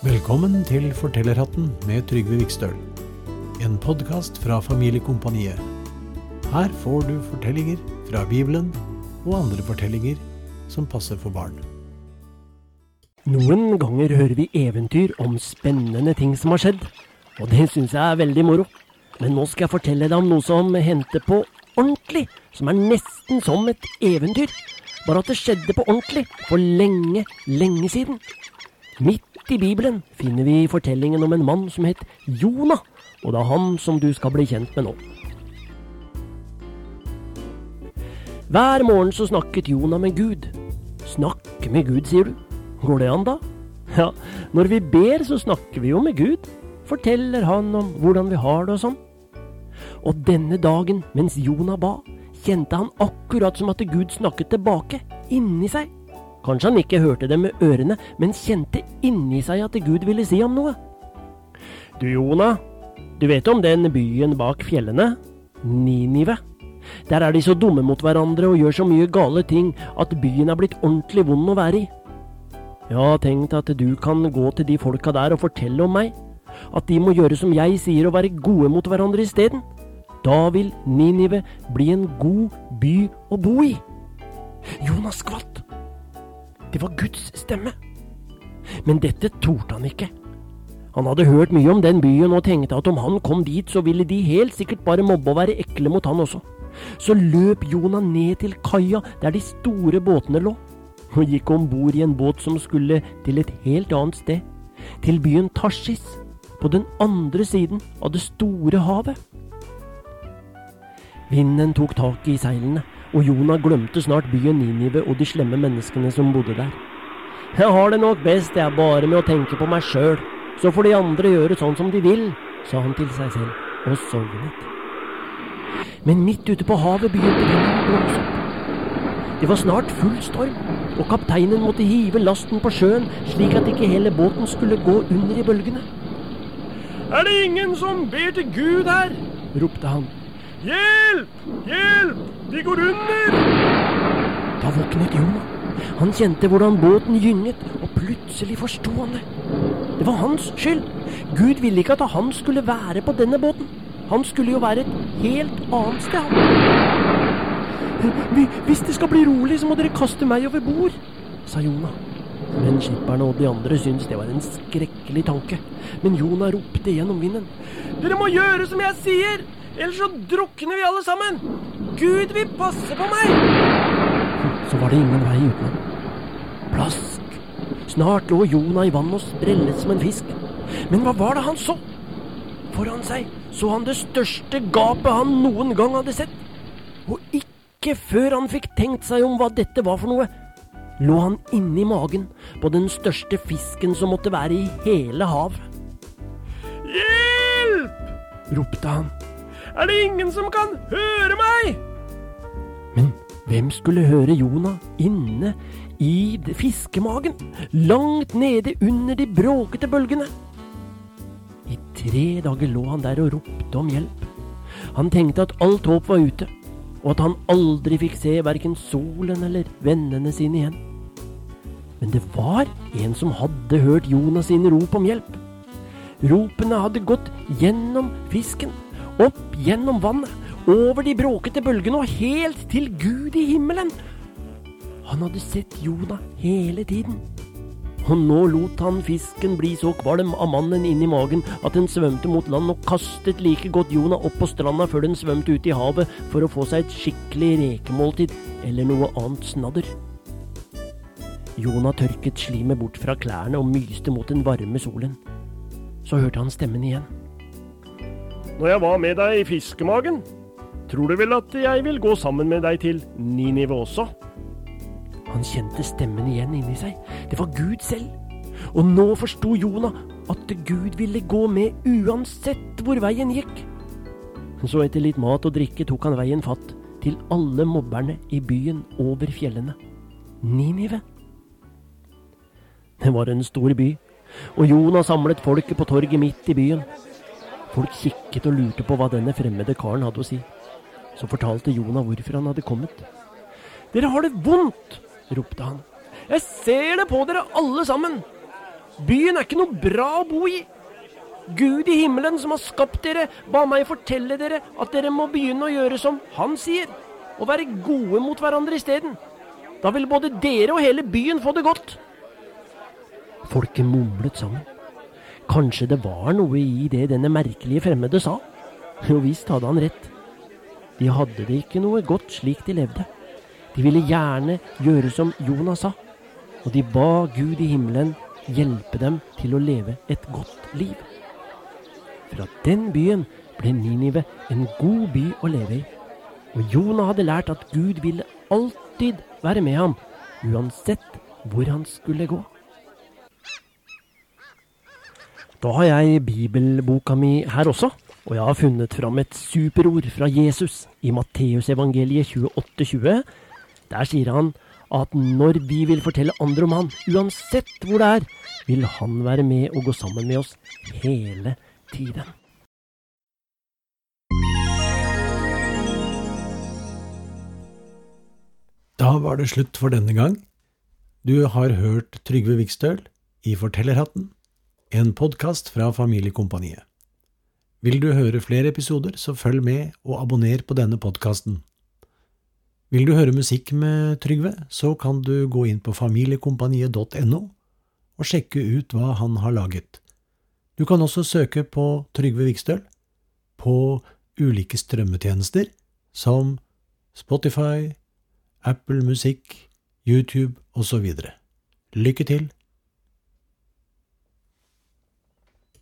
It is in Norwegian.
Velkommen til Fortellerhatten med Trygve Vikstøl. En podkast fra Familiekompaniet. Her får du fortellinger fra Bibelen og andre fortellinger som passer for barn. Noen ganger hører vi eventyr om spennende ting som har skjedd, og det syns jeg er veldig moro. Men nå skal jeg fortelle deg om noe som hendte på ordentlig, som er nesten som et eventyr. Bare at det skjedde på ordentlig, for lenge, lenge siden. Midt i Bibelen finner vi fortellingen om en mann som het Jonah, og det er han som du skal bli kjent med nå. Hver morgen så snakket Jonah med Gud. Snakke med Gud, sier du? Går det an, da? Ja, når vi ber, så snakker vi jo med Gud. Forteller han om hvordan vi har det og sånn. Og denne dagen, mens Jonah ba, kjente han akkurat som at Gud snakket tilbake, inni seg. Kanskje han ikke hørte det med ørene, men kjente inni seg at Gud ville si ham noe. Du, Jonah, du vet om den byen bak fjellene? Ninive. Der er de så dumme mot hverandre og gjør så mye gale ting at byen er blitt ordentlig vond å være i. Jeg har tenkt at du kan gå til de folka der og fortelle om meg. At de må gjøre som jeg sier og være gode mot hverandre isteden. Da vil Ninive bli en god by å bo i. Jonas skvatt. Det var Guds stemme. Men dette torde han ikke. Han hadde hørt mye om den byen og tenkte at om han kom dit, så ville de helt sikkert bare mobbe og være ekle mot han også. Så løp Jonah ned til kaia der de store båtene lå, og gikk om bord i en båt som skulle til et helt annet sted, til byen Tarsis, på den andre siden av det store havet. Vinden tok tak i seilene, og Jonah glemte snart byen Ninive og de slemme menneskene som bodde der. Jeg har det nok best jeg bare med å tenke på meg sjøl, så får de andre gjøre sånn som de vil, sa han til seg selv, og sovnet. Men midt ute på havet begynte det å blåse opp. Det var snart full storm, og kapteinen måtte hive lasten på sjøen slik at ikke hele båten skulle gå under i bølgene. Er det ingen som ber til Gud her? ropte han. Hjelp! Hjelp! De går under! Da våknet Jonah. Han kjente hvordan båten gynget, og plutselig forsto han det. Det var hans skyld. Gud ville ikke at han skulle være på denne båten. Han skulle jo være et helt annet sted. Hvis det skal bli rolig, så må dere kaste meg over bord, sa Jonah. Men skipperne og de andre syntes det var en skrekkelig tanke. Men Jonah ropte gjennom vinden. Dere må gjøre som jeg sier, ellers så drukner vi alle sammen. Gud vil passe på meg. Så var det ingen vei utenom. Plask! Snart lå Jonah i vannet og sprellet som en fisk. Men hva var det han så? Foran seg så han det største gapet han noen gang hadde sett. Og ikke før han fikk tenkt seg om hva dette var for noe, lå han inni magen på den største fisken som måtte være i hele havet. Hjelp! ropte han. Er det ingen som kan høre meg? Men hvem skulle høre Jonah inne i fiskemagen, langt nede under de bråkete bølgene? I tre dager lå han der og ropte om hjelp. Han tenkte at alt håp var ute, og at han aldri fikk se verken solen eller vennene sine igjen. Men det var en som hadde hørt Jonas sine rop om hjelp. Ropene hadde gått gjennom fisken, opp gjennom vannet, over de bråkete bølgene og helt til Gud i himmelen. Han hadde sett Jonah hele tiden. Og nå lot han fisken bli så kvalm av mannen inni magen at den svømte mot land og kastet like godt Jonah opp på stranda før den svømte ut i havet for å få seg et skikkelig rekemåltid eller noe annet snadder. Jonah tørket slimet bort fra klærne og myste mot den varme solen. Så hørte han stemmen igjen. Når jeg var med deg i fiskemagen, tror du vel at jeg vil gå sammen med deg til Ninive også? Han kjente stemmen igjen inni seg. Det var Gud selv. Og nå forsto Jonah at Gud ville gå med uansett hvor veien gikk. Så etter litt mat og drikke tok han veien fatt til alle mobberne i byen over fjellene. Ninive. Det var en stor by, og Jonah samlet folket på torget midt i byen. Folk kikket og lurte på hva denne fremmede karen hadde å si. Så fortalte Jonah hvorfor han hadde kommet. Dere har det vondt, ropte han. Jeg ser det på dere alle sammen. Byen er ikke noe bra å bo i. Gud i himmelen som har skapt dere, ba meg fortelle dere at dere må begynne å gjøre som han sier, og være gode mot hverandre isteden. Da vil både dere og hele byen få det godt. Folket mumlet sammen. Kanskje det var noe i det denne merkelige fremmede sa? Jo visst hadde han rett. De hadde det ikke noe godt slik de levde. De ville gjerne gjøre som Jonas sa, og de ba Gud i himmelen hjelpe dem til å leve et godt liv. Fra den byen ble Ninive en god by å leve i. Og Jonah hadde lært at Gud ville alltid være med ham, uansett hvor han skulle gå. Da har jeg bibelboka mi her også, og jeg har funnet fram et superord fra Jesus i Matteusevangeliet 28,20. Der sier han at når vi vil fortelle andre om han, uansett hvor det er, vil han være med og gå sammen med oss hele tiden. Da var det slutt for denne gang. Du har hørt Trygve Vikstøl i Fortellerhatten, en podkast fra Familiekompaniet. Vil du høre flere episoder, så følg med og abonner på denne podkasten. Vil du høre musikk med Trygve, så kan du gå inn på familiekompaniet.no og sjekke ut hva han har laget. Du kan også søke på Trygve Vikstøl på ulike strømmetjenester som Spotify, Apple Musikk, YouTube osv. Lykke til!